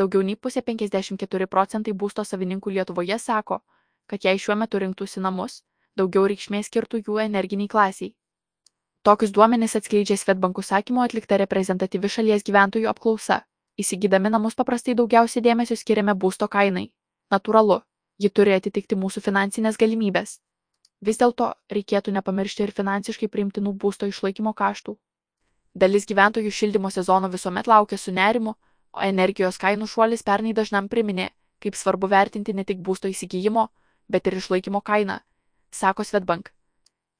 Daugiau nei pusė 54 procentai būsto savininkų Lietuvoje sako, kad jei šiuo metu rinktųsi namus, daugiau reikšmės skirtų jų energiniai klasiai. Tokius duomenis atskleidžia Svetbankų sakymo atlikta reprezentatyvi šalies gyventojų apklausa. Įsigydami namus paprastai daugiausiai dėmesio skiriame būsto kainai. Natūralu, ji turi atitikti mūsų finansinės galimybės. Vis dėlto reikėtų nepamiršti ir finansiškai priimtinų būsto išlaikymo kaštų. Dalis gyventojų šildymo sezono visuomet laukia su nerimu, o energijos kainų šuolis pernai dažnam priminė, kaip svarbu vertinti ne tik būsto įsigijimo, bet ir išlaikymo kainą, sako Svetbank.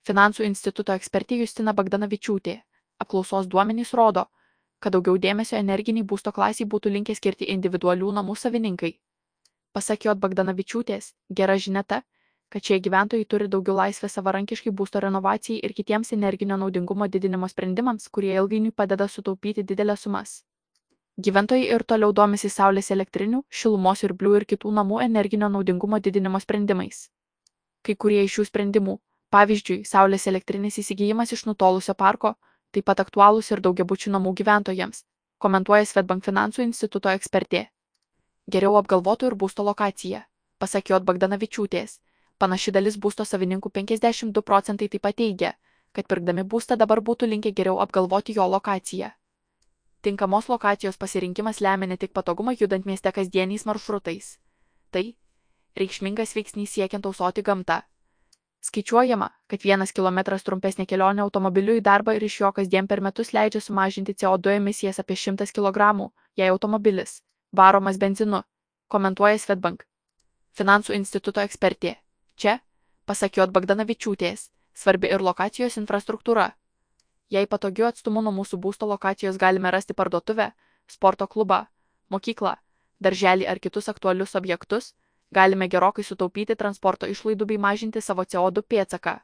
Finansų instituto ekspertė Justina Bagdanavičiūtė. Apklausos duomenys rodo, kad daugiau dėmesio energiniai būsto klasiai būtų linkę skirti individualių namų savininkai. Pasak J. Bagdanavičiūtės, gera žinia ta, kad šie gyventojai turi daugiau laisvės savarankiškai būsto renovacijai ir kitiems energinio naudingumo didinimo sprendimams, kurie ilgainiui padeda sutaupyti didelės sumas. Gyventojai ir toliau domisi saulės elektrinių, šilumos ir blių ir kitų namų energinio naudingumo didinimo sprendimais. Kai kurie iš šių sprendimų, pavyzdžiui, saulės elektrinės įsigijimas iš nutolusio parko, taip pat aktualūs ir daugiabučių namų gyventojams, komentuoja Svetbank finansų instituto ekspertė. Geriau apgalvotų ir būsto lokacija, pasakė Ot Bagdanavičiūtės. Panaši dalis būsto savininkų 52 procentai taip pat teigia, kad pirkdami būstą dabar būtų linkę geriau apgalvoti jo lokaciją. Tinkamos lokacijos pasirinkimas lemia ne tik patogumą judant mieste kasdieniais maršrutais. Tai reikšmingas veiksnys siekiant tausoti gamtą. Skaičiuojama, kad vienas kilometras trumpesnė kelionė automobiliu į darbą ir iš jo kasdien per metus leidžia sumažinti CO2 emisijas apie 100 kg, jei automobilis varomas benzinu, komentuoja Svetbank. Finansų instituto ekspertė. Čia, pasakiot Bagdanavičiūtės, svarbi ir lokacijos infrastruktūra. Jei patogiu atstumu nuo mūsų būsto lokacijos galime rasti parduotuvę, sporto klubą, mokyklą, darželį ar kitus aktualius objektus, galime gerokai sutaupyti transporto išlaidų bei mažinti savo CO2 pėtsaką.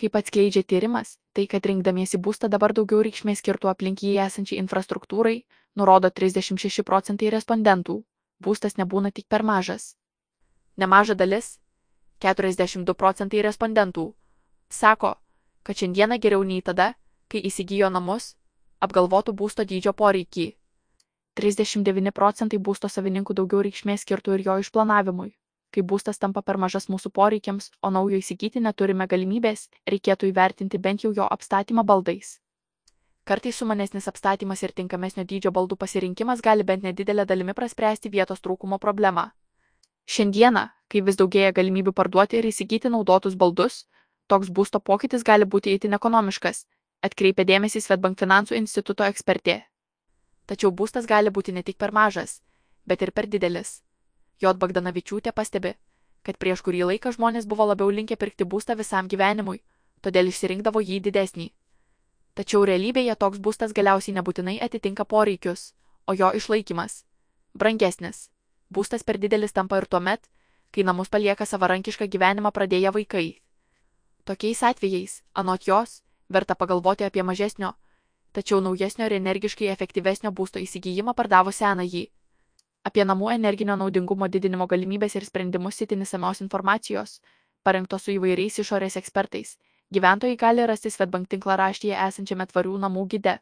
Kaip atskleidžia tyrimas, tai, kad rinkdamiesi būstą dabar daugiau reikšmės skirtų aplink jį esančiai infrastruktūrai, nurodo 36 procentai respondentų, būstas nebūna tik per mažas. Nemaža dalis, 42 procentai respondentų, sako, kad šiandieną geriau nei tada, kai įsigijo namus, apgalvotų būsto dydžio poreikį. 39 procentai būsto savininkų daugiau reikšmės skirtų ir jo išplanavimui. Kai būstas tampa per mažas mūsų poreikiams, o naujo įsigyti neturime galimybės, reikėtų įvertinti bent jau jo apstatymą baldais. Kartais sumanesnis apstatymas ir tinkamesnio dydžio baldų pasirinkimas gali bent nedidelę dalimi praspręsti vietos trūkumo problemą. Šiandieną, kai vis daugėja galimybių parduoti ir įsigyti naudotus baldus, toks būsto pokytis gali būti itin ekonomiškas, atkreipė dėmesį Svetbank finansų instituto ekspertė. Tačiau būstas gali būti ne tik per mažas, bet ir per didelis. J. Bagdanavičiūtė pastebi, kad prieš kurį laiką žmonės buvo labiau linkę pirkti būstą visam gyvenimui, todėl išsirinkdavo jį didesnį. Tačiau realybėje toks būstas galiausiai nebūtinai atitinka poreikius, o jo išlaikymas - brangesnis. Būstas per didelis tampa ir tuomet, kai namus palieka savarankišką gyvenimą pradėję vaikai. Tokiais atvejais, anot jos, verta pagalvoti apie mažesnio, tačiau naujesnio ir energiškai efektyvesnio būsto įsigijimą pardavus senąjį. Apie namų energinio naudingumo didinimo galimybės ir sprendimus sitin įsamios informacijos, parengtos su įvairiais išorės ekspertais, gyventojai gali rasti Svetbank tinklaraštyje esančiame tvarių namų gide.